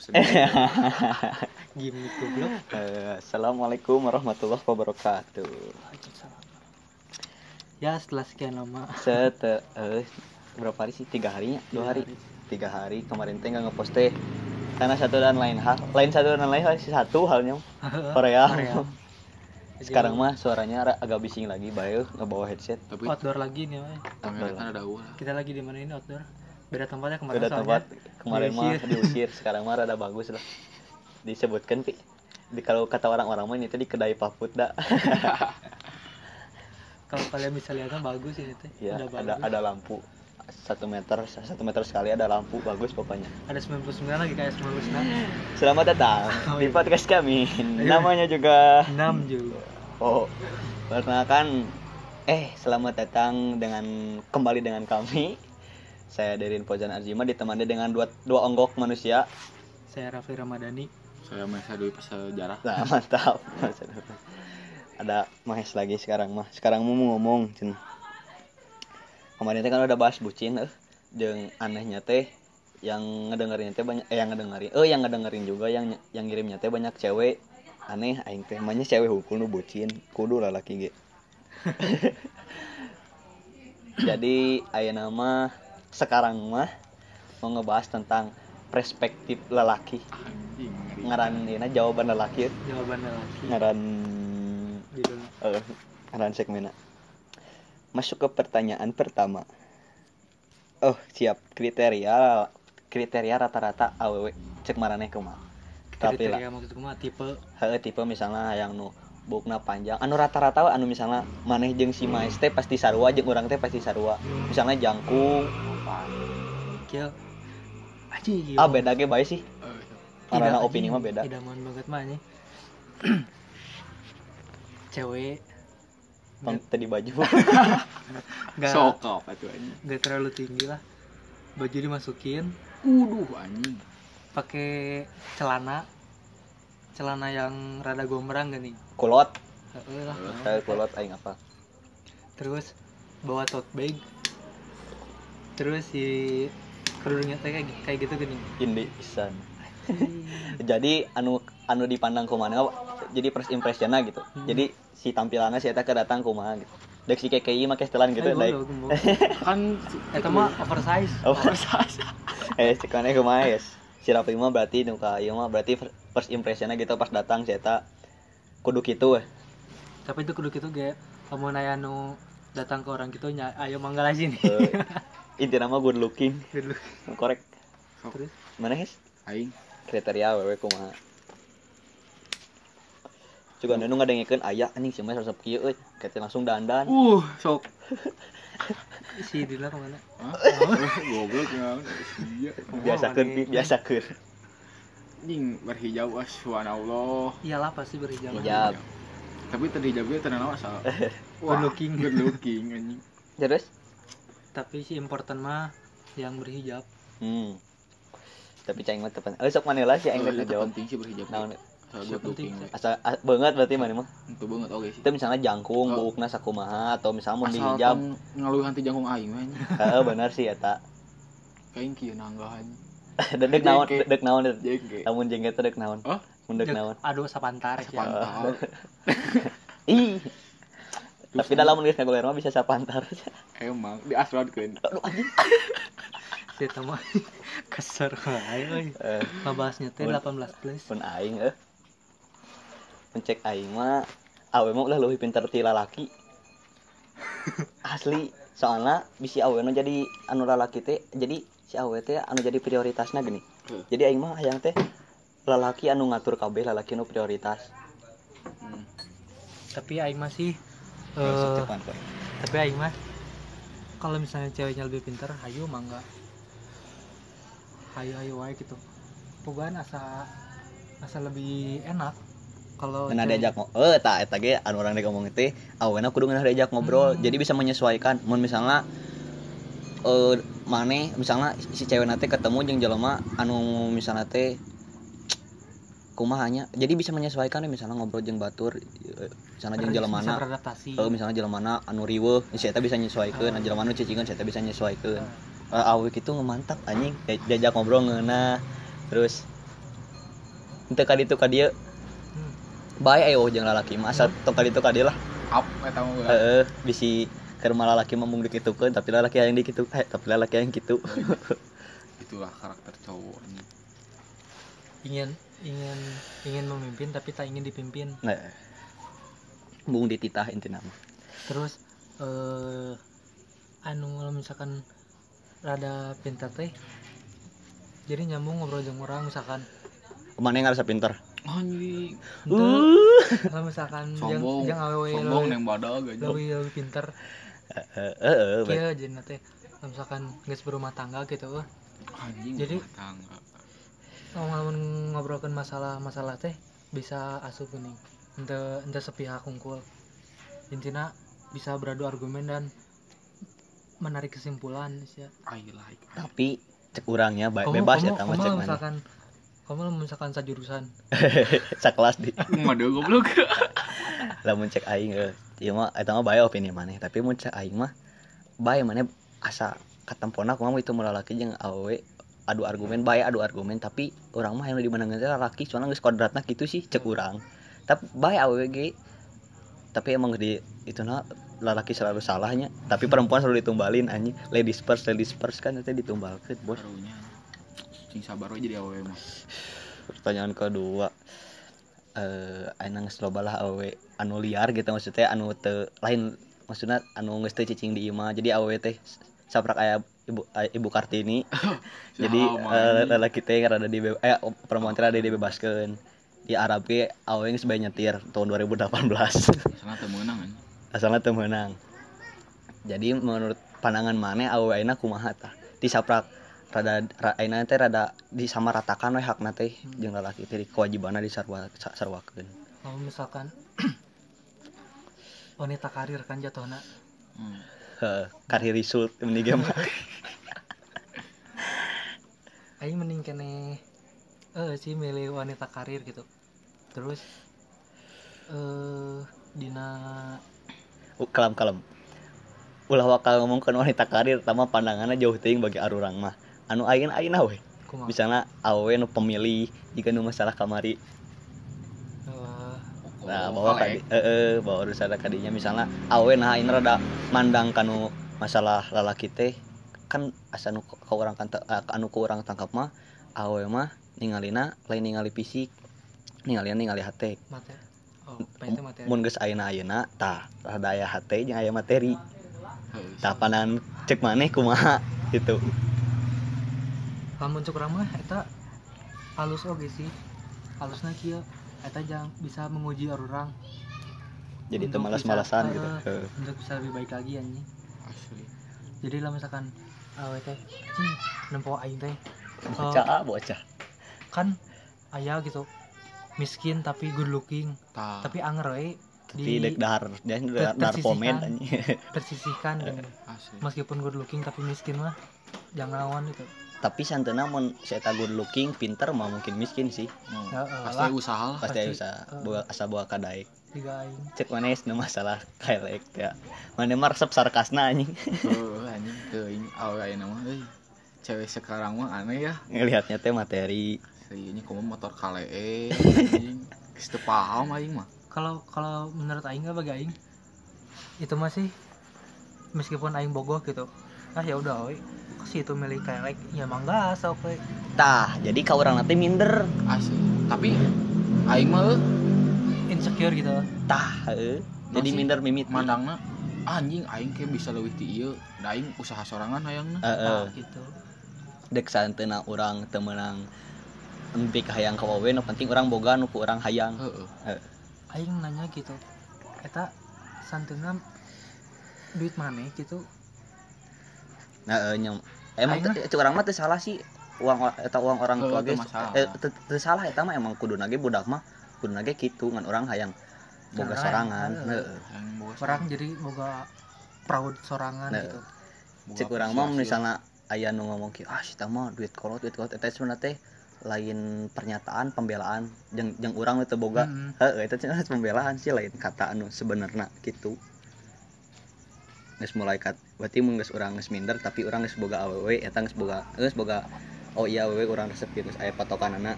prosedur gimmick goblok Eh, Assalamualaikum warahmatullahi wabarakatuh. ya setelah sekian lama Set eh, berapa hari sih? Tiga harinya? Dua hari? Tiga hari kemarin teh nggak ngepost teh karena satu dan lain hal lain satu dan lain hal sih satu halnya Korea. Korea. Sekarang mah suaranya ra- agak bising lagi, bae ngebawa headset. tapi outdoor lagi nih ada ulah kita lagi di mana ini outdoor beda tempatnya kemarin Beda tempat kemarin mah Diusir. sekarang mah rada bagus lah. Disebutkan pi di kalau kata orang-orang mah ini tadi kedai paput dah. kalau kalian bisa lihat kan bagus ini teh ya, ada bagus ada lampu satu meter satu meter sekali ada lampu bagus pokoknya. ada 99 lagi kayak 99 Selamat datang Oh, di iya. podcast kami. Namanya juga 6 juga Oh, perkenalkan eh selamat datang dengan kembali dengan kami. Saya Derin Pojan Arjima ditemani dengan dua dua onggok manusia. saya Raffi Ramadhani saya Mesa Dwi Sejarah Nah, mantap. Ada Mahes lagi sekarang mah. Sekarang mau ngomong, Cen. Kemarin teh kan udah bahas bucin eh. Jeung anehnya teh yang ngedengerin teh banyak eh yang ngedengerin eh yang ngedengerin juga yang yang ngirimnya teh banyak cewek aneh aing teh emangnya cewek hukul nu bucin kudu lah laki ge jadi aya nama sekarang mah mau ngebahas tentang perspektif lelaki. Ngaran ini jawaban lelaki. Jawabannya lagi ngaran gitu. eh ngaran segmena masuk ke pertanyaan pertama. Oh siap. Kriteria kriteria rata-rata aww cek maraneh kumaha? Tapi lah. Tipe? Heuh tipe misalnya yang nu bukna panjang. Anu rata-rata anu misalnya maneh jeung si Maes teh pasti sarua jeung urang teh pasti sarua. Misalnya jangkung. Kieu. Aji ah beda ge bae sih. Karena opini mah beda. idaman banget mah nih cewek. Pang tadi baju. Nggak. Sokap itu nggak terlalu tinggi lah. Baju dimasukin. Uduh anjing. Pakai celana celana yang rada gombrang gak nih? Kulot. Heeh lah. Saya kulot aing apa? Terus bawa tote bag. Terus si kerudungnya teh kayak, kayak gitu gini. Indi pisan. Jadi anu anu dipandang kumaha? Jadi first impressionnya gitu. Hmm. jadi si tampilannya si eta kedatang kumaha gitu. Dek si KKI make setelan gitu Eh, goblok. kan Eta mah oversize. Oh eh cekannya kumaha yes si Rafi mah berarti nu ka ieu mah berarti first impressionnya gitu pas datang eta. Kudu kitu we tapi itu kudu gitu ge. Kamu nanya nu datang ke orang gitu nya ayo manggal sini. Eh, intinya mah good looking. Dulu. korek. Terus? Mana guys aing. Kriteria wewe kumaha. Juga nu ngadengikeun aya anjing si Mas resep kieu euy kete langsung dandan. Uh sok. Si Dila ke mana? Hah? goblok ya. Iya. Biasa anjing berhijab Allah iyalah pasti berhijab. Hijab. tapi tadi hijabnya tenang asal Good looking. good looking anjing. Terus? Tapi si important mah yang berhijab. Hmm. Tapi cing mah tepan eh sok mana lah sih aing Oh, ngejawab. penting sih berhijab? Naon? Asal good penting. looking. asa a- banget berarti mana mah? Itu banget oke sih. Itu misalnya jangkung Oh. buukna sakumaha atau misalnya mun asal dihijab. tong ngaluh hanti jangkung aing anjing. Heeh bener sih eta. Kain kieu nanggahan dek naon dek naon dek lamun jengket teh dek naon. Oh? Mun dek naon. aduh sapantar ya pantal ih. Tapi dalam geus ngaguler mah bisa sapantar. Emang diasradkeun aduh anjing. Si mah keser wae euy eh. Ngabahasnya teh Mun- 18 plus. pun aing eh. Mencek aing mah awe mah ulah leuwih pinter ti lalaki. Asli soalnya bisi awe jadi anu lalaki teh jadi si awe teh anu jadi prioritasnya gini. Heuh. jadi aing mah hayang teh lalaki anu ngatur kabeh lalaki nu prioritas. Hmm. tapi aing masih Eh, eh tapi aing mah kalau misalnya ceweknya lebih pintar hayu mangga hayu hayu wae gitu. Puguan asa asa lebih enak. Kalau cewek- diajak ngo- eh tak eta ge anu urang ngomong teh awena kudu ngeunah diajak ngobrol. Hmm. jadi bisa menyesuaikan. Mun misalnya eh maneh misalnya si cewek nate ketemu jeung jelema anu misalnya teh kumahanya jadi bisa menyesuaikan ya misalnya ngobrol jeung batur eh, misalnya bisa jelemana kalau misalnya jelemana anu riweuh si eta bisa nyesuaikeun Ah. jelema anu cicingkeun si eta bisa nyesuaikeun Ah. uh, awik itu ngemantap anjing Dia- diajak ngobrol ngeunah terus teu ka ditu ka dieu Hmm. bae ayo jeung lalaki mah asal tong ka ditu ka dieu lah up eta mah heeh bisi mah lalaki mah mung dikitukeun tapi lalaki yang dikitu eh tapi lalaki yang kitu itulah karakter cowok ini. Ingin ingin ingin memimpin tapi tak ingin dipimpin. Nah mung dititah intina mah terus eh anu kalau misalkan rada pintar teh jadi nyambung ngobrol jeung orang misalkan. Ke mana yang ngerasa pinter anjing. Uh. Kalau misalkan yang sombong. yang awewe sombong neng badag aja lebih lebih pinter heeh heeh bae. kia jadi teh kalau misalkan geus berumah tangga gitu. Eh. anjing Jadi- tangga ngomong ngobrolkan masalah-masalah teh bisa asup geuning ente ente sepihak unggul intinya bisa beradu argumen dan menarik kesimpulan sih I like. Tapi cek urangnya ba- kamu bebas ya tamu kamu cek mana. misalkan kamu lah misalkan sajurusan. Sakelas di mah deu goblok. Lamun cek aing eh ieu mah eta mah bae opini maneh tapi mun cek aing mah bae maneh asa katempona kumaha itu melalaki jeung awewe adu argumen bae adu argumen tapi orang mah yang dimenangkeun teh lalaki soalnya geus kodratna kitu sih cek urang tapi bae awewe ge tapi emang di itu nah lalaki selalu salahnya tapi perempuan selalu ditumbalin anjing. Ladies first ladies first kan itu ditumbalkeun bos. Barunya cing sabar we jadi awewe mah. Pertanyaan kedua eh ayeuna geus loba lah awewe anu liar gitu maksudnya anu teu lain maksudnya anu geus teu cicing di imah jadi awewe teh saprak aya ibu ibu Kartini. Jadi eh, lalaki teh rada di eh perempuan teh rada dibebaskeun di Arab ge awewe geus bae nyetir tahun 2018 sana teu meunang anjing asalnya teu meunang. Jadi menurut pandangan mana awewe ayeuna kumaha tah? Disaprak rada ra, ayeuna teh rada disamaratakan we hakna teh jeung lalaki teh kewajibanna disarwa sa- sarwakeun. Kalau misalkan wanita karir kan jatuhna. Hmm. heeh karir result meni ge mah aing mending kene eh sih milih wanita karir gitu. Terus eh dina Uh, kalem kalem ulah wakal ngomongkeun wanita karir tama pandanganna jauh teuing bagi arurang mah anu ayeuna ayeuna we kumaha? Misalnya awewe nu pemilih jika nu masalah kamari. Eh, Nah, Oh, bawa kadi, eh, eh, bawa urusan kadinya. Misalnya awe nah ini rada mandang kanu masalah lalaki teh kan asa nu ka urang kan anu ku urang tangkap mah awe mah ningalina lain ningali fisik ningalina ningali hate. Mate oh mun geus ayeuna ayeuna tah rada aya hate jeung aya materi. Tah panan cek maneh kumaha gitu lamun cuk urang mah eta halus oge sih. Halusna kieu eta jang bisa menguji orang jadi Untuk malas-malasan bisa, gitu. Heeh. untuk bisa lebih baik lagi anjing. Asli. Jadi lah misalkan awe teh cing nempo aing teh eh, bocah bocah. kan aya gitu miskin tapi good looking tah tapi anger we tapi di dek dahar dia dahar dahar komen tersisihkan. anjing. Tersisihkan gitu. asli. Meskipun good looking tapi miskin mah jangan lawan itu tapi santena mun eta good looking pinter mah mungkin miskin sih. Hmm. Ya, eh, pasti lah. usaha lah. Pasti Pasti, bisa eh. bawa asa bawa kadaik cek mana nu masalah. Kailek ya. Mana mah resep sarkasna anjing. Heuh, anjing. Teuing awewe ayeuna mah. Euy cewek sekarang mah aneh ya. Ngelihatnya teh materi. Ini komo motor kalee anjing. Geus teu paham aing mah. Kalau kalau menurut aing nggak bagi aing itu masih meskipun aing bogoh gitu ah ya udah we si itu milih kelek ya mangga sok we tah jadi ka urang nanti minder. Asli tapi aing mah euy, insecure gitu. Tah heueuh jadi Masih minder mimit. mandangna anjing aing kayak bisa leuwih ti ieu. Da aing usaha sorangan hayangna. Heeh nah, gitu. Dek santena urang teu meunang empik hayang ka wawe nu penting urang boga nu ku urang hayang. Heeh. Aing nanya gitu eta santeuna duit mana gitu nah eh, nyam emang urang mah teu salah sih uang eta uang orang tua masalah. eh, salah eta mah emang kudu nage budak mah kudu nage kitu ngan urang hayang boga Sorangan, orang jadi boga proud sorangan Nah, gitu. Cek urang mah misalnya aya nu ngomong ki ah sita mah duit kolot duit kolot. Eta sebenarnya teh lain pernyataan pembelaan jeung jeung urang teu boga. Eta cenah pembelaan sih lain kata anu sebenarnya gitu geus mulai kat berarti urang geus minder tapi urang geus boga awewe eta geus boga geus boga oh iya awewe urang resep gitu aya patokanana.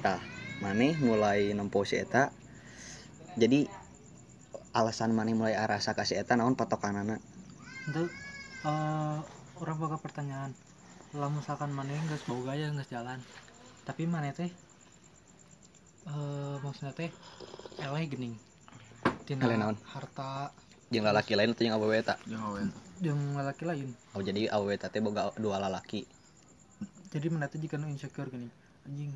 Tah maneh mulai nempo si eta. Jadi alasan maneh mulai rasa ka si eta naon patokanana? Itu eh orang boga pertanyaan. Lah misalkan mana nggak boga ya nggak jalan tapi mana teh eh maksudnya teh eleh gening. Tina harta jeung lalaki lain atau jeung awewe eta Jangan awe. yang laki lain. Oh jadi awewe eta teh boga dua lalaki jadi mana teh jika nu insecure gini? Anjing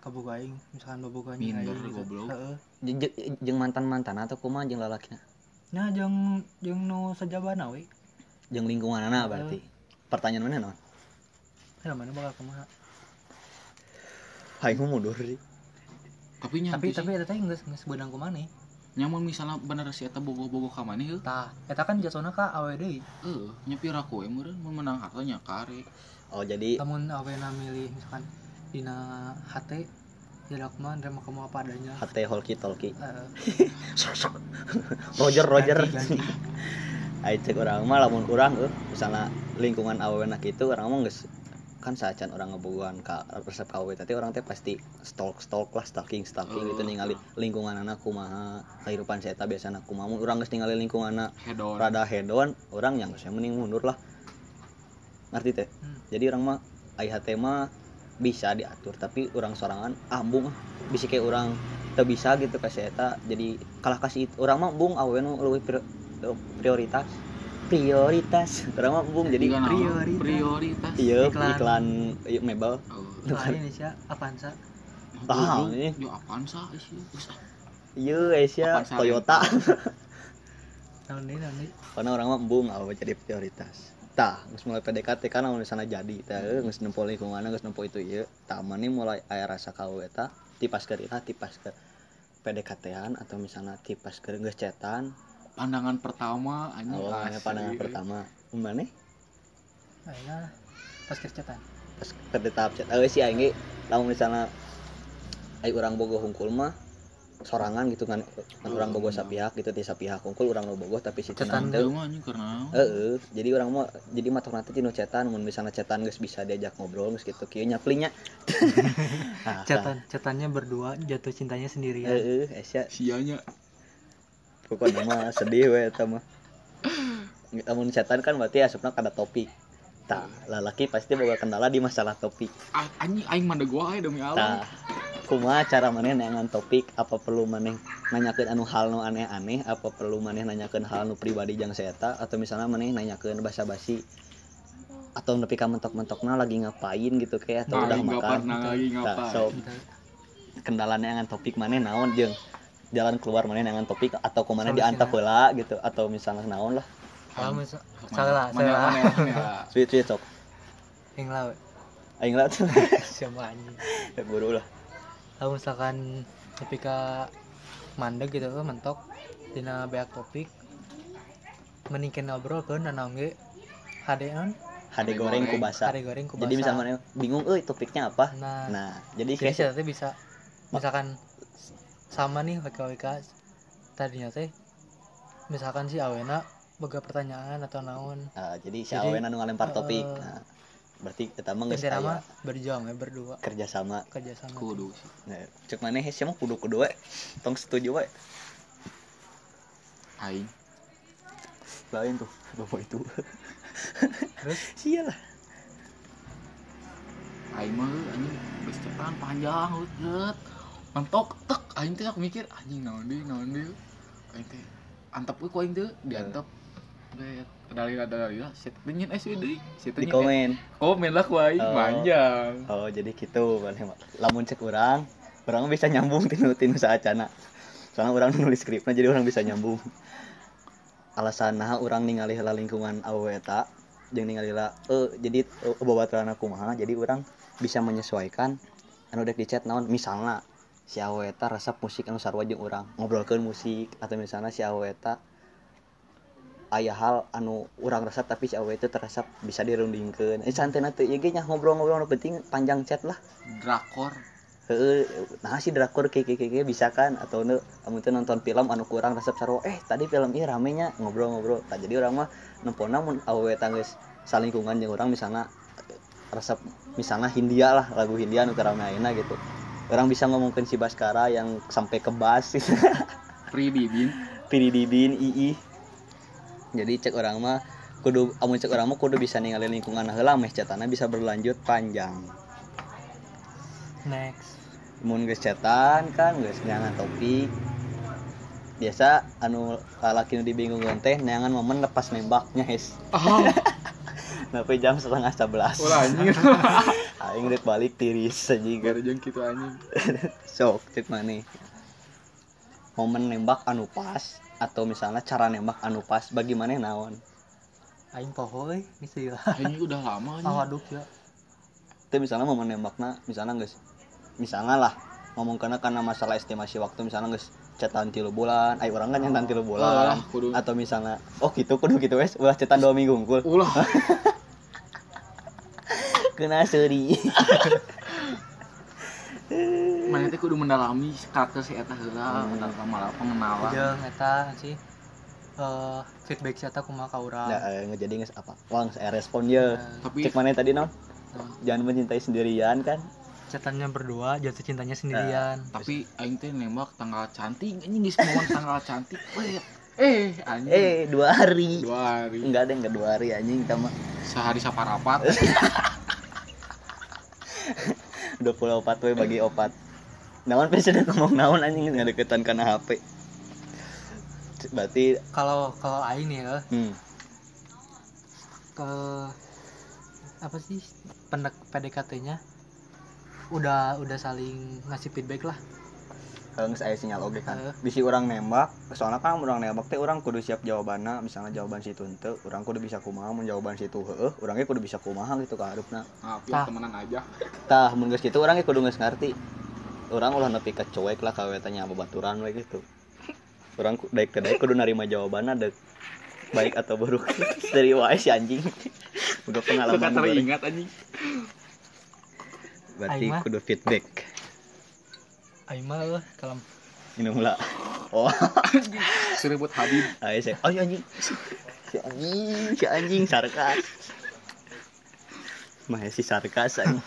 kaboga aing misalkan boboga anjing Minder, aing gitu. goblok. Heeh. Jeung- mantan-mantan atau kumaha jeung lalakina nah jeung jeung nu sajabana we. Jeung lingkunganana berarti. Pertanyaan mana naon ya mana bakal kumaha? Aing mundur sih Tapi tapi tapi eta teh geus geus beunang ku maneh nyamun misalnya bener si eta bogo-bogo ka maneh heuh. tah eta kan jatuhna ka awe deui Heuh, nya pira kowe meureun mun menang harta nya kare. oh jadi namun awena milih misalkan dina hate ya mah nerima kamu apa adanya hati holki tolki Eh, Roger Roger ganti, ganti. Ayo cek orang mah lamun orang eh misalnya lingkungan awewe gitu orang mah geus kan sacan orang ngebogohan ka resep KW tapi orang teh pasti stalk stalk lah stalking stalking gitu Oh. ningali lingkungan anak kumaha kehidupan saya eta biasa anak kumaha urang geus ningali lingkungan Hedon. rada hedon orang yang saya mending mundur lah ngerti teh Hmm. jadi orang mah aya teh mah bisa diatur tapi orang sorangan ah bung ah, bisa kayak orang teu bisa gitu kasih eta jadi kalah kasih itu orang mah bung leuwih pri- prioritas prioritas orang mah bung jadi Tiga naon? prioritas. prioritas. iya Iklan. iklan, iya, mebel Oh. Ini sih Avanza Ah, Goblok. ini. Yo? Geus, ah. iya Asia Avanza Toyota tahun ini tahun ini karena orang mah bung awewe jadi prioritas tah geus mulai PDKT kan lamun sana jadi tah eh, geus nempo lingkungan geus nempo itu ieu tah mani mulai aya rasa kawe eta tipas keur ira tipas keur PDKT-an atau misalnya tipas keur geus cetan Pandangan pertama anjing oh asli. aya pandangan pertama. Mana akhirnya pas kerjaan pas ke di tahap chat eh sih aing ge lamun misalnya ai urang bogoh hungkul mah sorangan gitu kan. Kan urang bogoh sapihak gitu di sapihak hungkul urang nu bogoh tapi si Cetan cetan Teu teh mah anjing karena Heeh, jadi orang mau jadi matok nanti tinu cetan. Mun misalnya cetan geus bisa diajak ngobrol geus gitu kieu nyaplinya. nah, catatan catatannya berdua jatuh cintanya sendirian. Heeh, Asia sianya pokoknya mah sedih we eta mah. Lamun cetan kan berarti asupna kada topik. Tah, lalaki pasti boga kendala di masalah topik. Anjing aing mah gua ae demi Allah. Kumaha cara maneh neangan topik apa perlu maneh nanyakeun anu hal nu aneh-aneh apa perlu maneh nanyakeun hal nu pribadi jang saya atau misalnya maneh nanyakeun basa-basi atau nepi ka mentok-mentokna lagi ngapain gitu kayak atau Nah, udah aing makan kapan nah, lagi ngapain? so Gitu. kendala neangan topik maneh naon jeung jalan keluar maneh neangan topik atau ke mana diantap heula gitu atau misalnya naon lah. Mana- salah mana- salah mana- mana- sweet sweet sok. Yang lawe aing lah. Tuh siapa anjing? Buru lah. Kalau misalkan ketika mandek gitu kan mentok dina beak topik meningkin ngobrol kan dan naonge hade non hade goreng ku basa hade goreng ku jadi misalnya bingung euy topiknya apa? Nah, nah jadi jadi kayak bisa. Misalkan sama nih WK tadinya teh misalkan si Awena boga pertanyaan atau naon Nah, jadi si Jadi, Awen anu ngalempar topik. eh, Nah, berarti kita mah geus aya berjuang ya berdua kerja sama. kerja sama kudu sih. Nah, cek maneh sih mah kudu-kudu we. Tong setuju we. Aing Lain tuh bapak itu. terus Sialah. aing mah anjing geus panjang jet. Mentok tek aing teh aku mikir anjing naon deui naon deui. Aing teh antep we ku aing teh diantep. Bet dalila dalila set nyen eh deui. Set Di komen. Komen lah ku aing Oh. panjang. Oh, jadi gitu maneh mah. Lamun cek urang, mah bisa nyambung tinu tinu saacana. Soalnya urang nulis skripnya jadi orang bisa nyambung. Alasan nah urang ningali heula lingkungan awewe eta jeung ningali heula eh jadi eh, babaturan kumaha jadi urang bisa menyesuaikan anu dek di chat naon misalnya si awewe eta resep musik anu sarua jeung urang. Ngobrolkeun musik atau misalnya si awewe eta aya hal anu urang resep tapi si awewe itu teresep bisa dirundingkeun. Eh santai ieu ge nya ngobrol-ngobrol anu penting panjang chat lah. Drakor. heeh nah si drakor kayak kayak kayak bisa kan? Atau nu kamu tuh nonton film anu kurang resep sarua. Eh tadi film ini ramenya ngobrol-ngobrol. Nah, jadi orang mah nempona mun awewe tanggeus salingkungan jeung orang misalnya resep misalnya Hindia lah lagu Hindia anu rame ayeuna gitu orang bisa ngomongin si Baskara yang sampai ke bas. Pridi bin Pidi Didin II. Jadi cek orang mah kudu amun cek orang mah kudu bisa ninggalin lingkungan heula meh catana bisa berlanjut panjang. Next. Mun geus cetan kan geus neangan topik. Biasa anu lalaki nu dibingungan teh neangan momen lepas nembaknya hes ah sampai jam setengah sebelas? Ulah anjing. Aing rek balik tiris aja gara jeung kitu anjing. Sok cek mana momen nembak anu pas atau misalnya cara nembak anu pas bagaimana naon? Aing poho euy misi lah anjing udah lama anjing. Awaduk ya. Itu misalnya momen nembakna misalnya guys misalnya lah ngomong karena karena masalah estimasi waktu misalnya guys cetan tilu bulan ay orang kan nyetan tilu bulan. Kudu. atau misalnya oh gitu kudu gitu wes ulah cetan dua minggu unggul. Ulah kena seri mana teh kudu mendalami karakter si eta heula Hmm. eta malah pengenalan. Jeung eta sih. Eh feedback saya kumaha ka urang nah eh, ngejadi nges apa. Wang saya respon ya tapi cek mana tadi non Nah, jangan mencintai sendirian kan? Cetannya berdua jatuh cintanya sendirian. tapi aing teh nembak tanggal cantik anjing geus momen tanggal cantik. Weh, eh anjing. Eh dua hari. Dua hari. Enggak ada enggak dua hari anjing kita mah sehari saparapat udah pulau opat we bagi opat. Naon presiden ngomong naon anjing nggak deketan karena HP berarti kalau kalau aing nih ya. Hmm, ke apa sih pendek PDKT-nya? Udah udah saling ngasih feedback lah saya sinyal oke kan? Bisi orang nembak soalnya kan orang nembak teh orang kudu siap jawabannya. Misalnya jawaban situ ente orang kudu bisa kumaha mun jawaban situ heeh orangnya kudu bisa kumaha gitu ka harupna. Tah. ya temenan aja. Tah mun geus kitu orangnya kudu geus ngarti orang ulah nepi ka cuek lah ka tanya babaturan we gitu. Orang daek teh daek kudu narima jawabanna dek. Baik atau buruk. Dari wae si anjing. Udah pengalaman teringat anjing. Berarti kudu feedback eueuh kalau minum lah. Oh. Serebut Habib. Ayo saya oh si anjing. Si anjing si anjing sarkas. Mah si sarkas anjing.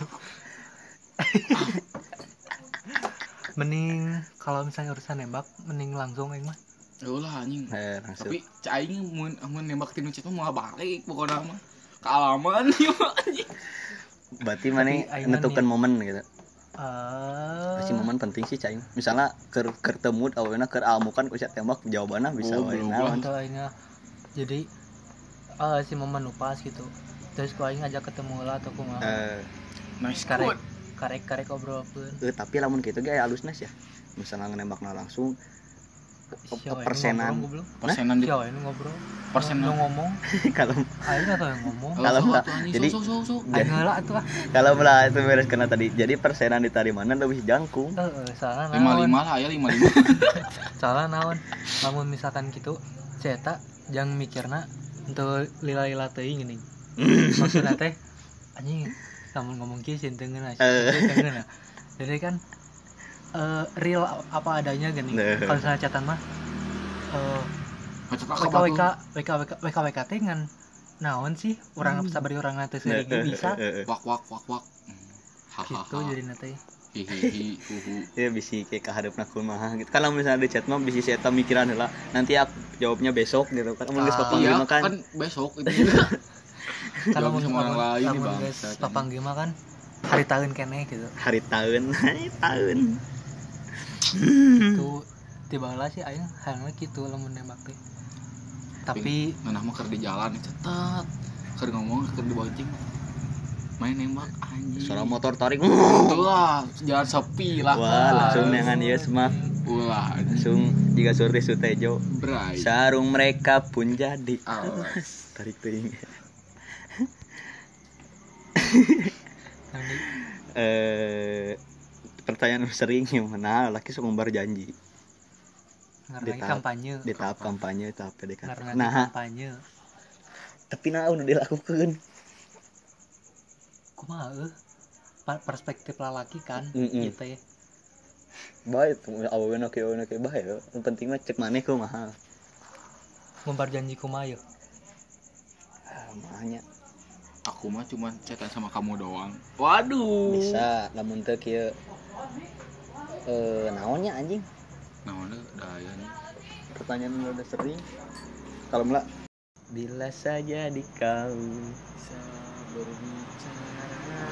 Mending kalau misalnya urusan nembak mending langsung aing mah. Ya ulah anjing. Eh langsung tapi cai mun mun nembak tinu mah mau balik pokoknya mah. Kealaman mah, anjing. Berarti mana nentukan momen gitu eh si momen penting sih cai. Misalnya ker ketemu awalnya ker amukan ku sia tembak jawabannya bisa Oh, aingnya jadi eh si momen nu pas gitu terus ku aing ngajak ketemu lah atau kumaha eh. Nice karek karek karek obrolkeun eh, tapi lamun gitu ge aya alusna ya. Misalnya nembakna langsung persenan ngobrol, persenan di Siapa yang ngobrol? Persenan. Yang ngomong? Kalau aing atau yang ngomong? Kalau anjing. jadi- ah. Kalau belah itu beres kena tadi jadi persenan di tadi mana lebih jangkung. Heeh, soalnya lima naon. lima lah ya lima lima soalnya naon. Namun misalkan gitu saya jangan mikirna untuk lila-lila teuing gini. Maksudnya teh anjing namun ngomong kieu ngeuna Eh. sieun teu ngeuna. jadi kan eh, real apa adanya gini. Nah. kalau misalnya catatan mah eh, Macet WK WK. WK WK WK WK teh ngan naon sih? Orang sabari orang nanti sering bisa. wak wak wak wak. Gitu jadi nanti hihihi uhu ya bisa kayak keharapna kumaha gitu. Kalau misalnya di chat mah bisa saya mikiran lah nanti aku jawabnya besok gitu. Kan mun geus Ah. papanggil iya mah kan. kan besok itu. Kalau sama orang lain nih, bangsat. papang mah kan hari tahun kene gitu. Hari tahun hari tahun itu tiba lah sih aing halnya gitu lamun nembak teh. Tapi nganah mah di jalan cetat keur ngomong keur dibonceng main nembak anjing. Suara motor tarik Tuh lah jalan sepi lah. Wah langsung dengan semak ulah anjing. Langsung jika surti sutejo. Bray. Sarung mereka pun jadi. Awas. tarik ting eh pertanyaan sering gimana laki sok ngumbar janji. Di tahap- kampanye. di tahap kampanye tahap PDKT nah. kampanye. Tapi nah udah dilakukan. Kumaha perspektif lalaki kan Mm-mm. gitu ya. Baik awewe oke awewe oke baik ya. Yang penting mah cek maneh ku mahal ngumbar janji kumaha yeuh ah, mahanya aku mah cuma chatan sama kamu doang. Waduh. Bisa namun teu kieu eh naonnya anjing? Naon deh daya nih. Pertanyaan lu udah sering. Kalau melak bila saja di kau bisa berbicara.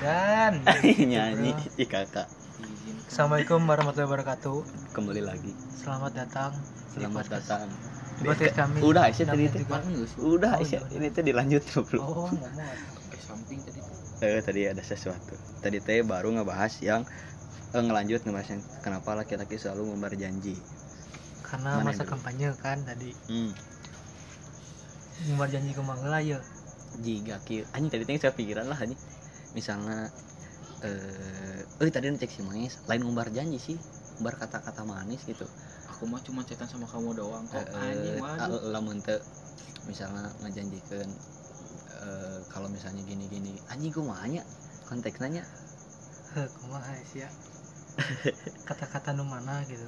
Dan nyanyi di kakak. Izin Assalamualaikum warahmatullahi wabarakatuh. Kembali lagi. Selamat datang selamat datang. Di podcast kami. Udah Aisyah tadi geus udah Oh, Aisyah. iya, ini tuh dilanjut belum oh ngomong samping tadi eh tadi ada sesuatu. Tadi teh baru ngebahas yang eh, ngelanjut ngebahas yang kenapa laki-laki selalu ngumbar janji. Karena Mana masa dulu? kampanye kan tadi. Hmm. ngumbar janji ke Manggala ya. Jika ki. Anjing tadi teh saya pikiran lah anjing. Misalnya eh eh tadi ngecek si Mais lain ngumbar janji sih. Ngumbar kata-kata manis gitu. Aku mah cuma chatan sama kamu doang kok Eh, anjing eh, waduh. ah, lamun teu misalnya ngejanjikeun eh kalau misalnya gini-gini anjing kumanya konteksnya nya heh kumaha sih ya. Kata-kata nu mana gitu.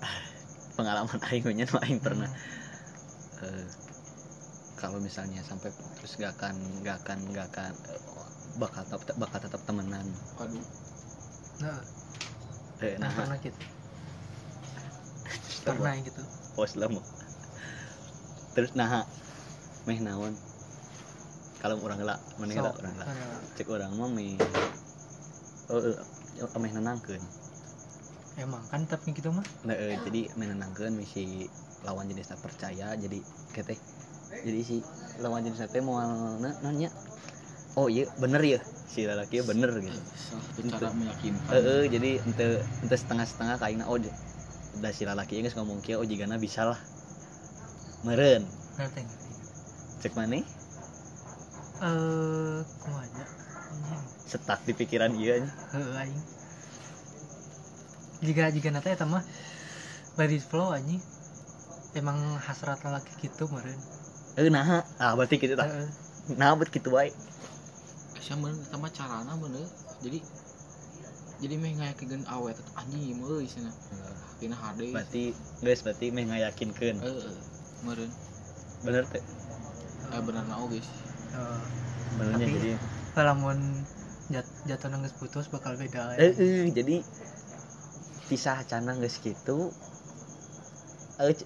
Pengalaman aing nya nu aing pernah. Hmm. eh, kalau misalnya sampai putus gak akan gak akan gak akan eh, bakal tetap bakal tetap temenan. Waduh. Nah, eh, nah nah. pernah gitu. Pernah yang gitu. Pos lama terus nah meh naon? Kalau orang lah mana Sok, orang lah mana? cek orang mah meh oh, eh, meh nenangkeun. Emang kan tapi gitu mah? Nah, eh, jadi meh nenangkeun misi lawan jenis tak percaya jadi keteh jadi si lawan jenis teh mau na- nanya oh iya bener ya si lelaki bener gitu. Cara meyakinkan. eh jadi ente ente setengah setengah kaina oh udah si lelaki geus ngomong kieu oh jigana bisa lah. Meren ngerti cek mana? Eh kumaha anjing setak di pikiran iya nya. Heeh aing. Jika jika nata eta mah let it flow anjing. Emang hasrat lelaki gitu meureun. eh nah ah berarti gitu tak nah bet gitu baik saya men sama carana bener. Jadi jadi meh ngayakeun awet atuh anjing euy cenah tina hade berarti guys berarti meh ngayakinkeun. Eh meureun bener teh eh bener oge sih Heeh. benernya Tapi- jadi Lamun jat, jatuh nangis putus bakal beda eh eh, jadi pisah cana geus gitu eh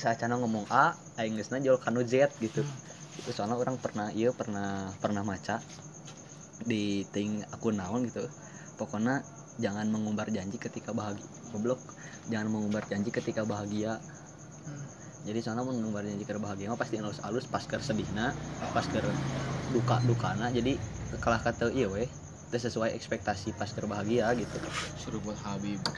saat cana ngomong A aing geusna jol kanu Z gitu Hmm. itu soalnya orang pernah iya pernah pernah maca di ting akun naon gitu pokoknya jangan mengumbar janji ketika bahagia goblok jangan mengumbar janji ketika bahagia Hmm. Jadi soalnya mau mengumbar janji ketika bahagia. Mah pasti alus alus pas ker sedihna pas ker duka dukana. Jadi kalah kata iya weh teu sesuai ekspektasi pas ker bahagia gitu. Suruh buat Habib.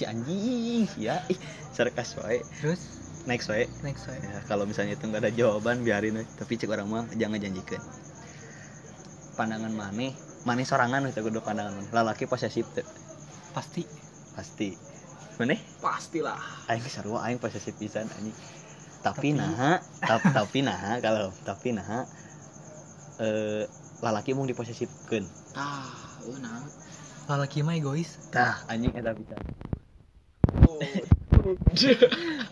Si anjing ya ih sarkas wae Terus? Next wae next way. ya kalau misalnya itu nggak ada jawaban biarin we. tapi cek orang mah jangan janjikan. Pandangan maneh maneh sorangan itu kudu pandangan maneh lalaki posesif teu Pasti. Pasti maneh pastilah. Aing sarua aing posesif pisan anjing. Tapi, Tapi- nah tap, tapi nah kalau tapi nah eh lalaki mau diposesifkeun. Ah euy nah lelaki mah egois. tah anjing eta bisa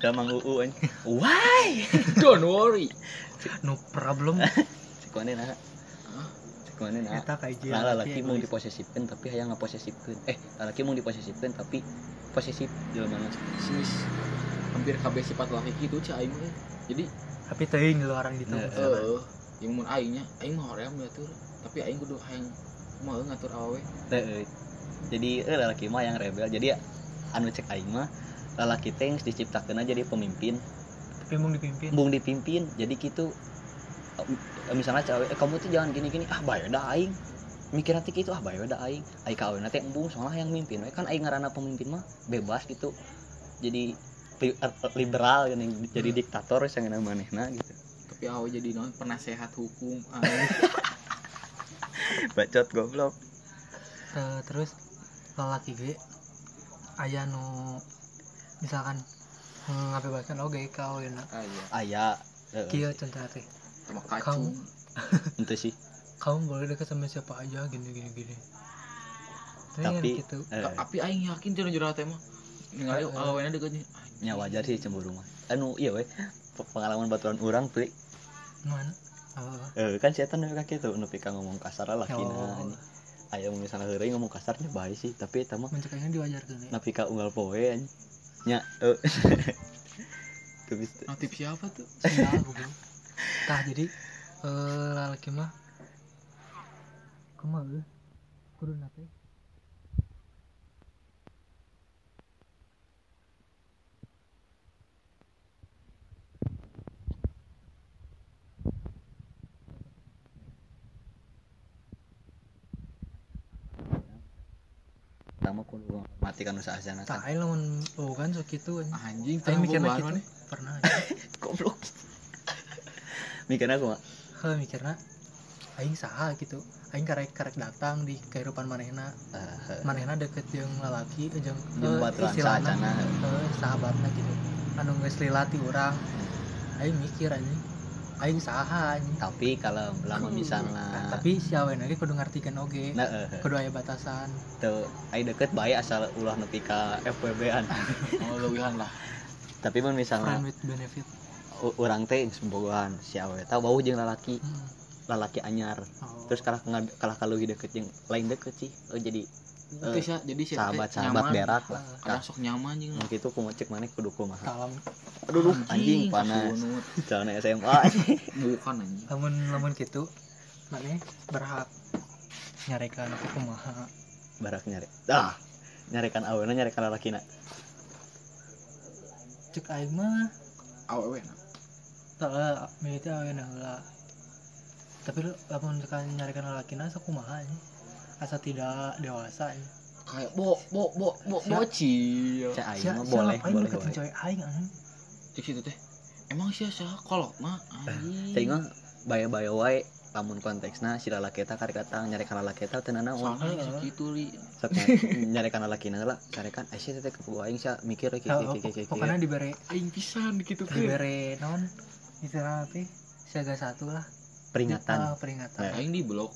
da mang uu anjing. Why? Don't worry. No problem. cek nah cek nah Eta lalaki mau diposesifkan tapi hayang ngaposesifkan eh lalaki mau diposesifkan tapi posesif jelema mana sis hampir kabeh sifat laki gitu cah aing mah. Jadi Tapi teuing luaran gitu. Nah, eh yang mun aingnya aing mah hoream diatur tapi aing kudu hayang mau ngatur awewe Teu, eh. jadi eh, lalaki mah yang rebel. Jadi anu cek aing mah lalaki teh diciptakeun jadi pemimpin. Tapi mau dipimpin. bung dipimpin jadi gitu misalnya cewek eh, kamu tuh jangan gini gini ah bae da aing mikir nanti gitu ah bae da aing aing kawin nanti embung soalnya yang mimpin we. kan aing ngaranna pemimpin mah bebas gitu. Jadi li- eh, liberal gini jadi diktator yang manehna gitu. Tapi awe jadi non penasehat hukum aing bacot goblok. Eh, terus lelaki ge aya nu misalkan ngabebasan oge kau ya ah iya. Aya eh, kieu contoh teh. Sama kacung. Itu sih kamu boleh dekat sama siapa aja gini gini gini. Tapi, kan Tapi, gitu. eh, tapi aing yakin jero jero teh mah ningali Eh, eh. awena deketnya nya wajar sih cemburu mah. Anu iya weh. Pe- pengalaman baturan orang tuh mana? Eh, kan setan nepi ka kitu nepi ka ngomong kasar lah laki oh. aya mun misalnya heureuy ngomong kasarnya bae sih tapi eta mah mencek aing diwajarkeun ya. nepi ka unggal poe nya eh. tapi notif siapa tuh. Tah jadi eh lalaki mah kumaha? Kudu nate. pertama kudu mati kan usaha sana Tah kan aing lamun oh kan sok kitu anjing. anjing mikirna boba kitu. nih Pernah. goblok mikirnya aku mah Heuh mikirna aing saha gitu. Aing karek karek datang di kehidupan manehna. eh, Manehna deket jeung lalaki jeung jeung eh, baturan istilahna, eh, sahabatna gitu. Anu geus lilati urang. Aing mikir anjing. Aing saha anjing. tapi kalau lama Nah, misalnya tapi si awen lagi kudu ngartikeun oge. nah eh, Kudu aya batasan. tuh aing deket baik asal ulah nepi ka FWB an oh lewihan lah tapi mun misalnya Friend with benefit. u- urang teh geus bogohan si awe tah bau jeung lalaki Hmm. Lalaki anyar Oh. terus kalah kalah kalau deket jeung lain deket sih oh jadi sih jadi sih sahabat sahabat berak lah kada sok nyaman anjing Nah, gitu kumaha cek maneh kudu kumaha Salam. aduh duh, anjing panas kasunut. jalan SMA bukan anjing Lamun lamun kitu maneh berhak nyarekan aku kumaha. barak nyari ah nyarekan aweuna nyarekan lalakina Cek aing mah awewe nah. teu milih aweuna heula. Tapi lu lamun tekan nyarekan lalakina sok kumaha anjing. Asa tidak dewasa anjing. kayak bo bo bo bo Siap. bocil cek aing mah boleh boleh deketin boleh cewek aing anjing. cek situ teh emang sih sih kolot mah anjing cek mah baya-baya wae lamun konteksna si lalaki eta karek datang nyarekan lalaki eta teu naon soalnya Heeh. segitu li sok nya- nyarekan lalakina heula carekan eh sih teh kepugu aing sia mikir kieu Oh, kieu kieu kieu Pokoknya dibere aing pisan gitu kan dibere naon istilah teh siaga satu lah peringatan. Ah, peringatan. Nah. aing di blok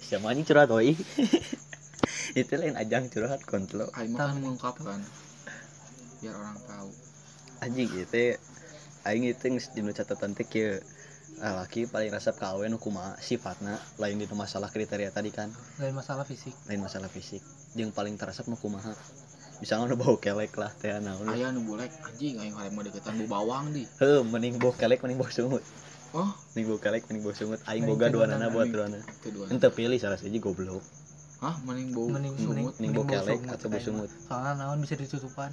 siapa anjing curhat oi itu lain ajang curhat kontrol aing mah kan mengungkapkan. Biar orang tahu. Anjing itu aing itu dinu catatan teh kieu laki paling resep kawin kumaha sifatna lain dina masalah kriteria tadi kan. Lain masalah fisik. Lain masalah fisik. Yang paling teresep mah kumaha? Misalnya udah bau kelek lah teh naon aya nu bolek anjing aing mau deketan bu bawang di. Heuh mending bau kelek mending bau sungut oh. Mending bau kelek mending bau sungut. Aing boga dua nana buat duana. kedua ente pilih salah siji goblok. Hah? Mending bau mending sungut. mending bau bau kelek sungut atau bau sungut. soalnya naon bisa ditutupan.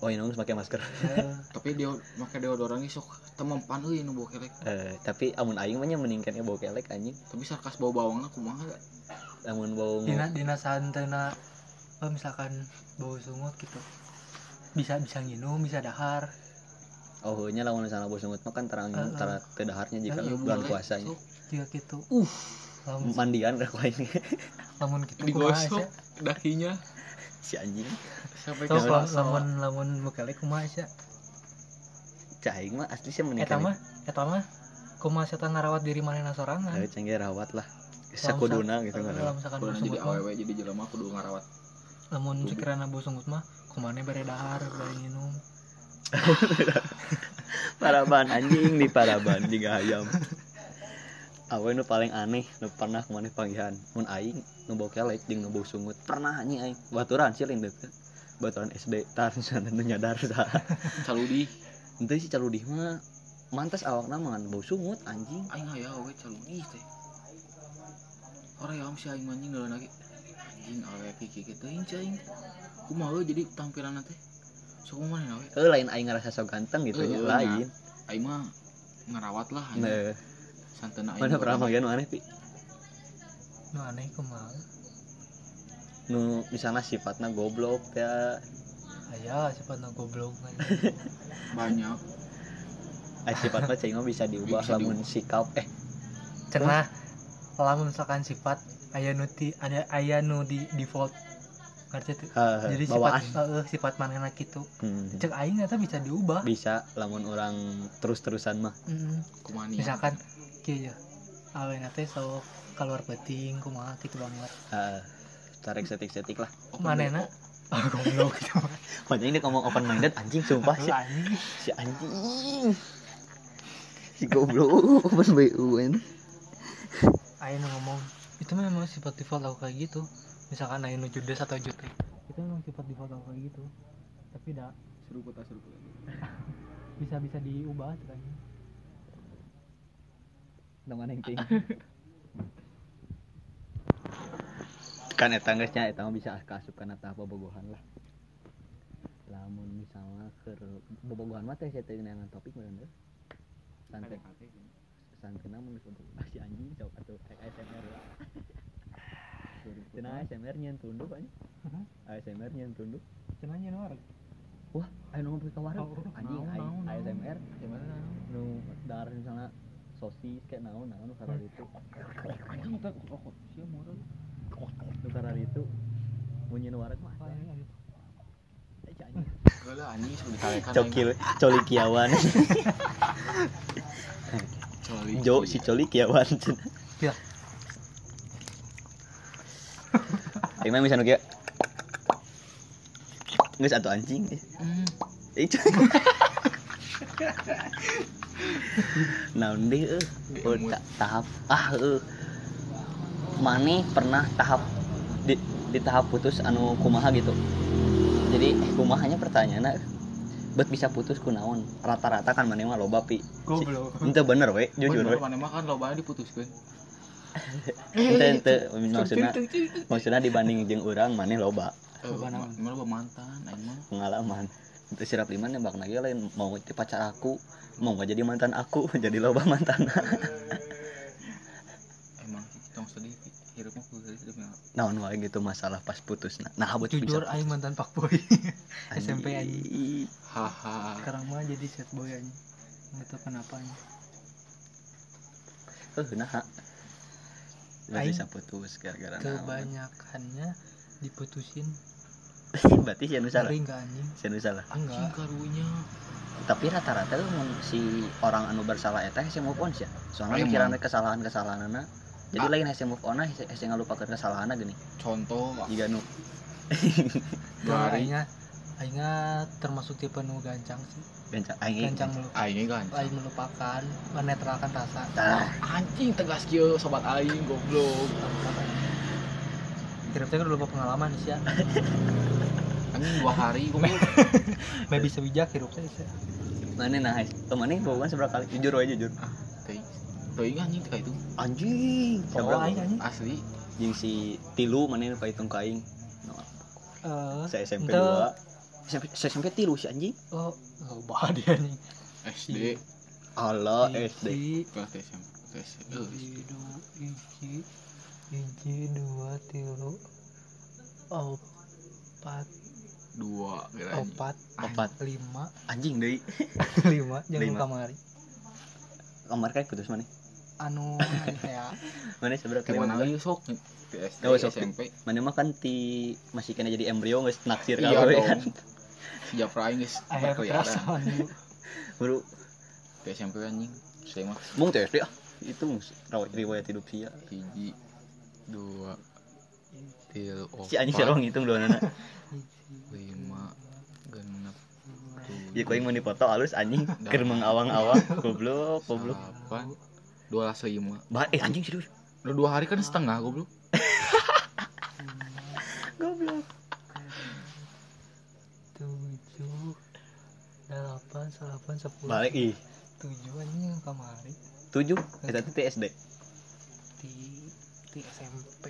Oh ini harus pakai masker. Eh, tapi dia make deodoran sok temempan euy nu bau kelek eh tapi amun aing mah nya mendingkan bau kelek anjing. Tapi sarkas bau bawangna kumaha da? amun bau dina dina santena oh, misalkan bau sungut gitu. Bisa bisa nginum bisa dahar oh nya lamun misalnya bau sungut mah kan terang Eh, eh. tara teu daharnya jika eh, bulan puasanya. Juga gitu. Uh. lamun mandian rek aing lamun gitu digosok dakinya si anjing. Sampai sawah. lamun lamun bekelek kumaha sia cah aing mah asli sih eta mendingkan mah eta mah kumaha sia tah ngarawat diri manehna sorangan. Eh cenggih rawat lah. Sakuduna sa- gitu kan lamun misalkan Kudu jadi awewe jadi jelema kudu ngarawat. Lamun sekiranya bau sungut mah kumane bare dahar bare nginum paraban anjing di paraban di ayam awe nu paling aneh nu pernah ke mana panggihan mun aing nu bau kelek jeung nu bau sungut. Pernah anjing aing. Baturan sih lain deket baturan SD tar sana nu nyadar tah caludi ente si caludih mah mantas awakna mangan bau sungut anjing. Aing aya awewe caludi teh. Ora ya am si aing anjing lagi anjing awewe kiki gitu aing. Cing kumaha jadi tampilan teh sok mana awe eh lain aing ngerasa so ganteng gitu Eh, lain. aing mah ngarawat lah nah. Aing mana nu aneh pi? Nu aneh kumaha? Nu misalnya sifatnya goblok ya. Aya sifatna goblok. Kan banyak. Eh, sifatnya cing mah bisa diubah Bisa lamun sikap eh. Cenah lamun misalkan sifat aya nu ti ada aya nu di default ngerti tuh eh, jadi bawaan sifat heeh sifat manehna kitu Hmm. cek aing eta bisa diubah. Bisa lamun orang terus-terusan mah. Mm, kumani misalkan kieu ya awena teh sok keluar penting kumaha kitu banget. Uh, tarik setik-setik lah. Open manehna ah goblok. Gitu mah makanya ini ngomong open minded anjing sumpah si, anjing. Si anjing. Si goblok open BU ini aing nu ngomong itu memang sifat default aku kayak gitu misalkan naik nuju des atau jute itu memang sifat default aku kayak gitu. Tapi tidak seru kota seru kota bisa bisa diubah caranya teman yang ting kan eta geusnya eta mah bisa kaasupkan eta bobogohan lah. Lamun misalnya ke bobogohan mah teh teh neangan topik meureun deh. Santai santai mun geus bobogohan. Ah, si anjing sok atuh ASMR lah Cenah ASMR nyen tunduk anjing Hah? ASMR nyen tunduk. Cenanya nuar wah ayo nongol ke warung? Oh, anjing. ASMR gimana nu dar misalnya sosis kayak naon naon nu karar itu. Anjing kita rokok sih moral nu karar itu. Bunyi nu wareg mah Eh, lah anjing sudah dikalekan cokil Coli Jo si colikiawan Ya. Mah bisa nu kieu. Geus atuh anjing. Hmm. Eh, cu- Naon deui eueuh? Oh, ta- tahap ah eueuh. Mane pernah tahap di, di tahap putus anu kumaha gitu. Jadi kumahanya pertanyaanna bet bisa putus kunaon rata-rata kan mana mah loba pi goblok ente bener we jujur we mana mah kan lo banyak diputuskan ente maksudnya maksudnya dibanding jeung urang maneh loba. Eh, Loba ma- naon? mana lo mantan aing mah. Pengalaman. Itu sirap lima nembak lagi lain mau jadi pacar aku mau gak jadi mantan aku jadi loba mantan. Emang tong sedih hirup mah kudu sedih naon wae gitu masalah pas putus. Nah, nah buat jujur aing mantan pak boy. SMP aja anjing. haha. Sekarang mah jadi set boy aja nggak tahu kenapa aja eh nah Aing bisa putus gara-gara naon. kebanyakannya diputusin. Berarti si anu salah? Ngeri nggak anjing? Si anu salah? Enggak karunya. Tapi rata-rata si orang anu bersalah eta hese move on sih soalnya Emang. mikirannya kesalahan-kesalahanana. Jadi Ah. lain hese move on hese hese ngalupakeun kesalahanna gini. Contoh jika nu. Dari- aingnya aingnya termasuk tipe nu gancang sih gancang aing gancang melupakan aing kan. Aing melupakan menetralkan rasa. Tah, anjing tegas kieu sobat aing goblok. Kira-kira lupa pengalaman sih ya anjing dua hari goblok. Bae bisa bijak hirup saya sih. mana nah oh, mana hubungan seberapa kali. Jujur aja jujur. Ah teuing teuing anjing kayak itu. Anjing Oh, seberapa aing anjing. asli. Jeung si tilu mana nu kahitung ka aing. No, Eh, saya SMP ente- 2 SMP, saya SMP tilu si anjing. Oh, loba dia nih. SD Allah SD Iji, kelas SMP kelas eh, iji, iji, dua, tilu, opat, dua opat, Opat. lima, anjing deui lima, jangan Lima. kamari. kamar kayak putus mana Anu, ya, mana seberapa? Kayak mana kali lagi sok? Di SD Oh, sok. SMP mana mah kan ti masih kena jadi embrio geus naksir iya dong. kan sejak aing geus dulu. bro di SMP anjing. Saya mah. Mung teh ah? Itu rawat riwayat hidup sia. Hiji dua. Tilu si anjing opat, serong hitung dua anak? Lima genep ya kau yang mau dipoto halus anjing. Keur mengawang-awang goblok goblok. Delapan dua belas lima. Bah eh anjing serius. Udah dua hari kan setengah goblok. Goblok tujuh, delapan, delapan, sepuluh, balik ih. Yang kamari tujuh? Eta teh ti SD di di SMP.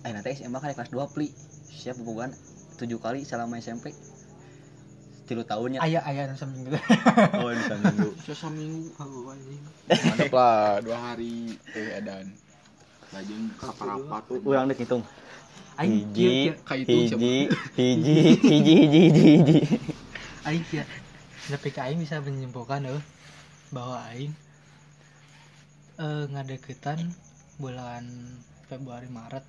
eh nanti SMA kan kelas 2 pli. Siap bukan tujuh kali selama SMP tilu tahunnya. Ayah ayah nu seminggu. oh bisa minggu bisa seminggu Oh, anjing. mantap lah dua hari eh edan lajeng rapat-rapat urang dek hitung Aing hiji hiji hiji hiji hiji hiji hiji. Aing kieu. Tapi ka aing bisa menyimpulkan euy bahwa aing eh ngadeketan bulan Februari Maret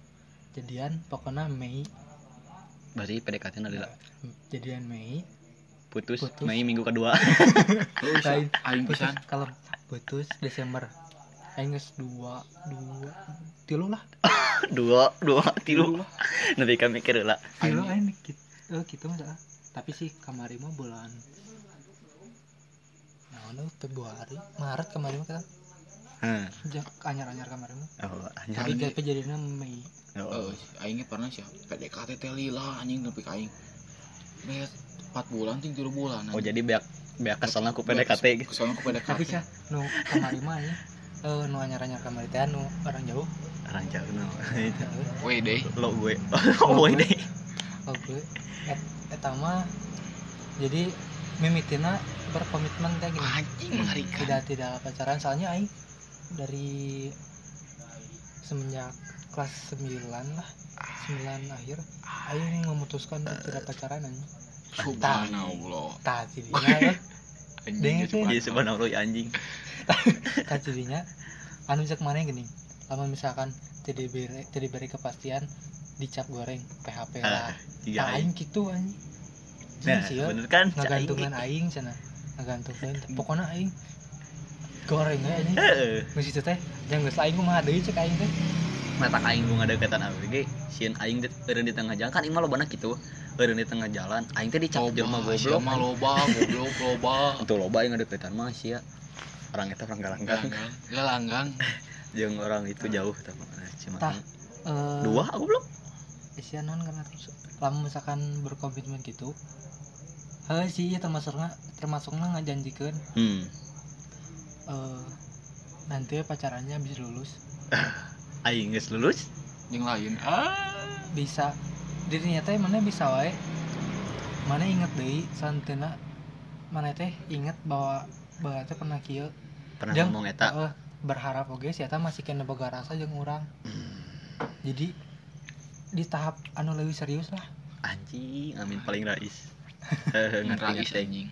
jadian pokoknya Mei. Berarti PDKT nalila jadian Mei. Putus, Putus. Mei minggu kedua. Aing- putus pisan kalau putus Desember aing geus dua dua tilu lah. Dua dua tilu. Nanti kami mikir lah. Tilu Aing- dikit eh gitu mah tapi sih kamari mah bulan nah, Februari Maret kemarin mah kan Heeh. anyar-anyar kemarin mah oh anjing tapi tapi jadinya Mei. Oh. Eh, aing ge pernah sih PDKT teh lila anjing nepi ka aing. Bet 4 bulan ting 3 bulan. oh jadi beak beak keselna ku PDKT gitu. Kesoalnya ku PDKT. tapi sih nu kemarin mah ya eh nu anyar-anyar kemarin teh nu orang jauh orang jauh no itu Weh deh. lo gue oh gue deh oke et eta mah jadi mimitina berkomitmen kayak gini Anjing mengerikan. tidak tidak pacaran soalnya aing dari semenjak kelas 9 lah 9 akhir aing memutuskan untuk tidak pacaran aja Subhanallah. tah jadinya Anjing ya, subhanallah. sebenarnya ya anjing. tah jadinya anu cek mana gini lama misalkan tidak diberi tidak diberi kepastian dicap goreng PHP ah lah. tiga tah aing. aing gitu aing. Nah sih bener kan ngagantungan aing. cenah ngagantungkeun pokoknya aing goreng ya ini. Heeh geus itu teh jangan geus aing kumaha deui cek aing teh. Mata aing gua ngadeketan ABG sieun aing di, eureun di tengah jalan. Kan imah lobana kitu eureun di tengah jalan aing teh dicap jelema sia goblok mah loba, goblok loba. untuk loba aing ngadeketan mah sia orang eta orang galanggang Langgang. Galanggang. jeung orang itu jauh eta mah cuma Tah. Eh, dua aku belum Isia non karena terus lama misalkan berkomitmen gitu Heh sih iya termasuknya termasuknya ngajanjikeun hmm eh nanti pacarannya bisa lulus aing geus lulus Yang lain. Ah. bisa dirinya teh mana bisa wae? Mana inget deui santena mana teh inget bahwa bahwa teh pernah kieu? Pernah Jeung, ngomong eta. eh, berharap oge si eta masih kena boga rasa jeung urang. Hmm, jadi di tahap anu lebih serius lah. Anjing amin paling rais. Ngerti Rais anjing.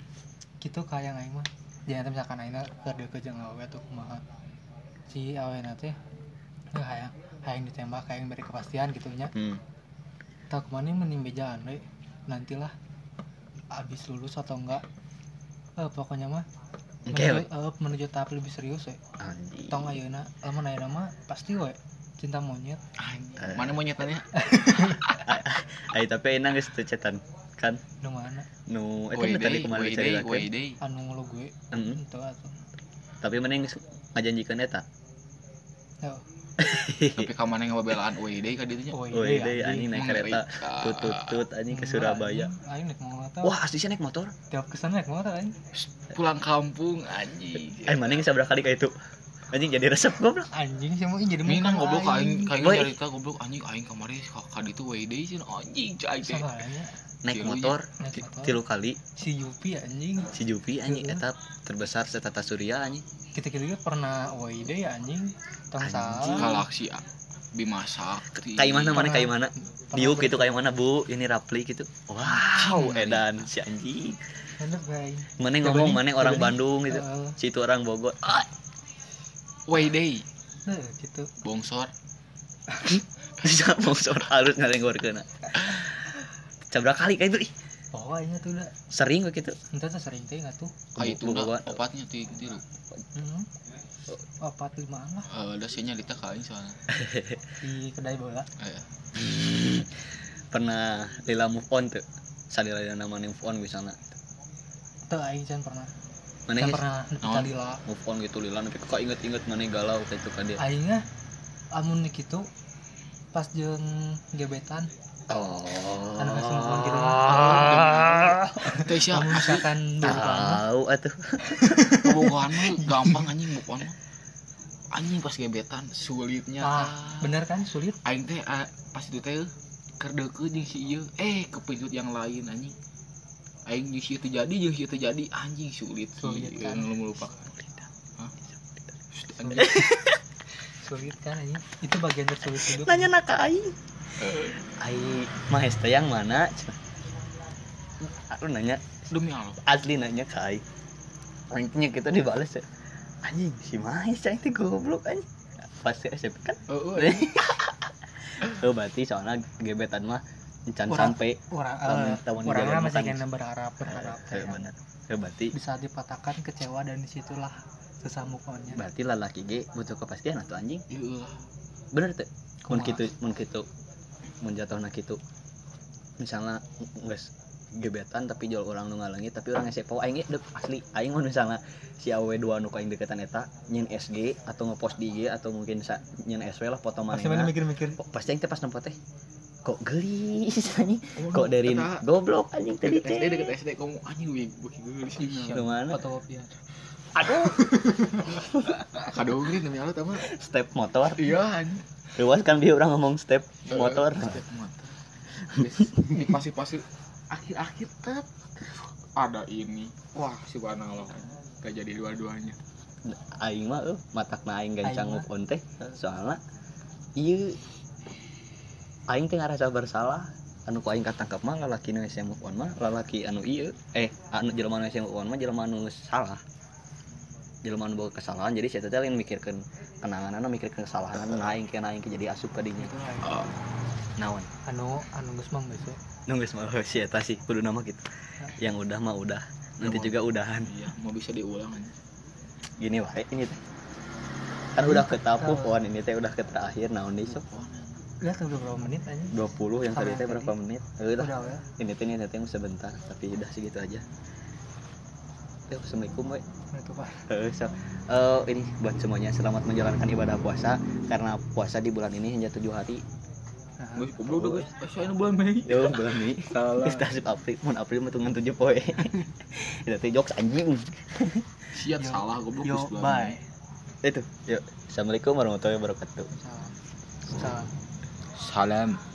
gitu kayak aing mah. Jangan misalkan aing keur deukeut jeung awewe tuh kumaha si awewe teh ya hayang hayang ditembak hayang beri kepastian gitu nya. Hmm tau ke mana mending bejaan we nantilah. Abis lulus atau enggak. Eh pokoknya mah menuju, eh, menuju tahap lebih serius we. Anjing. Tong ayeuna lamun ayeuna mah pasti we. Cinta monyet. Eh. Mana monyetannya? Ay, tapi enak geus teu cetan kan? Nu mana? Nu eta Weh nu tadi kemarin deh. anu ngelu gue. Heeh. itu atuh. Tapi mending geus ngajanjikeun eta yo Tapi ka mana ngabelaan weh deh ka ditu nya. oh oh iya deh anjing naik kereta Mengerikan. tutut-tut anjing ke Surabaya aing naik motor wah asli naik motor tiap ke sana naik motor aing Pulang kampung anjing. eh mana yang sabra kali kayak itu anjing jadi resep goblok. Anjing sih mau jadi Minang goblok aing kaing Boy. cerita goblok. Anjing aing kamari ka ka ditu weh deh sih. Anjing cai naik Tilu, motor tilu kali. Si Yupi anjing. Si Jupi anjing eta terbesar setata surya anjing. Kita kira pernah wide ya anjing. tong Galaksi A. Bima Sakti. kayak mana mana kayak mana? Diuk gitu kayak mana bu? Ini rapli gitu. Wow edan si anjing. Mana ngomong mana orang. Bandung gitu. si itu orang Bogor deh. Nah, gitu. Bongsor. bisa bongsor halus ngalenggor kena cabra kali kayak itu ih. Pokoknya tuh udah sering kok gitu. Entah tuh sering teh nggak tuh. Kayak itu Bogohan. dah opatnya ti tilu. hmm. empat lima lah. Eh ada sih nyalita ka aing soalnya. di kedai bola. Eh, pernah lila move on tuh. Salila nama move on misalnya tuh aing can pernah mana geus pernah ka lila move on gitu lila. Tapi kok inget-inget mana galau kayak itu kade aingnya amun nih gitu pas jeung gebetan. Oh. Anu geus move on gitu. teh sia amun misalkan tahu atuh. Bobogohan mah gampang anjing bobogohan mah. Anjing pas gebetan sulitnya. ah bener kan sulit? Aing teh ah, pas itu teh keur deukeut jeung si ieu. Eh kepejut yang lain anjing. Aing jeung si itu jadi jeung si itu jadi anjing sulit Sulit, sih kan? melupakan. Anjing. sulit. Kan anjing? Itu bagian tersulit hidup. Nanya nak aing. Aing mah teh yang mana? Aku nanya. Demi Allah. asli nanya ke aing. Aingnya kita dibales ya. Anjing si Mahes cai teh goblok anjing. Pasti SMP kan? Heeh. oh berarti soalnya gebetan mah Orang- sampai orang Tahun- eh, orangnya jalan masih kena berharap berharap. Eh, bener Eh, berarti bisa dipatahkan kecewa dan di situlah susah move on-nya berarti lalaki ge butuh kepastian atau anjing? Lah. bener tuh? Mun Kumaha? kitu mun kitu mun jatuhna kitu. Misalnya geus gebetan tapi jual orang nu ngalengi tapi orang SPO aing dep asli. Aing mun misalnya si awe dua nu aing deketan eta nyen SG atau ngepost di IG atau mungkin nyen SW lah foto pasti mana manehna mikir-mikir pasti aing teh pas nempo teh kok gelis anjing? Oh, kok dari eta goblok anjing tadi deket SD teh deket SD kamu anjing wih beuki geulis nih Ke mana? fotokopian aduh. Kado ini demi Allah tama step motor. Iya anjing. Luas kan dia orang ngomong step motor. Step motor. Ini pasti pasti akhir-akhir tet ada ini. Wah si banalo gak jadi dua-duanya. Aing mah euy matak na aing gancang move on teh soalnya ieu aing teh ngarasa bersalah. Anu ku aing katangkap mah lalaki nu move on mah lalaki anu ieu eh anu jelema nu move on mah jelema nu salah. Jelema nu boga kesalahan jadi saya teh lain mikirkeun kenangan mikirkeun kesalahan nah aing kena aing jadi asup ka dinya. Naon? Anu anu geus mang geus we. nunggu mah si eta sih kudu nama gitu yang udah mah udah nanti Yang juga udahan. iya mau bisa diulang aja. Gini wae ini teh. Kan udah ke tapu pohon ini teh udah ke terakhir naon nih sok lihat udah berapa menit aja 20 yang tadi teh berapa menit Eh, udah udah ya ini teh ini teh yang sebentar tapi udah segitu aja Yuk, Assalamualaikum we. itu pak Eh, so, eh, ini buat semuanya selamat menjalankan ibadah puasa karena puasa di bulan ini hanya tujuh hari Wih, goblok udah guys, soalnya bulan Mei. Yo, bulan Mei. Salah. Kita April, mun April mah tunggu tujuh poe. Itu teh jokes anjing. Siap salah goblok yo bye Itu. Yuk. Assalamualaikum warahmatullahi wabarakatuh. salam salam. Salam.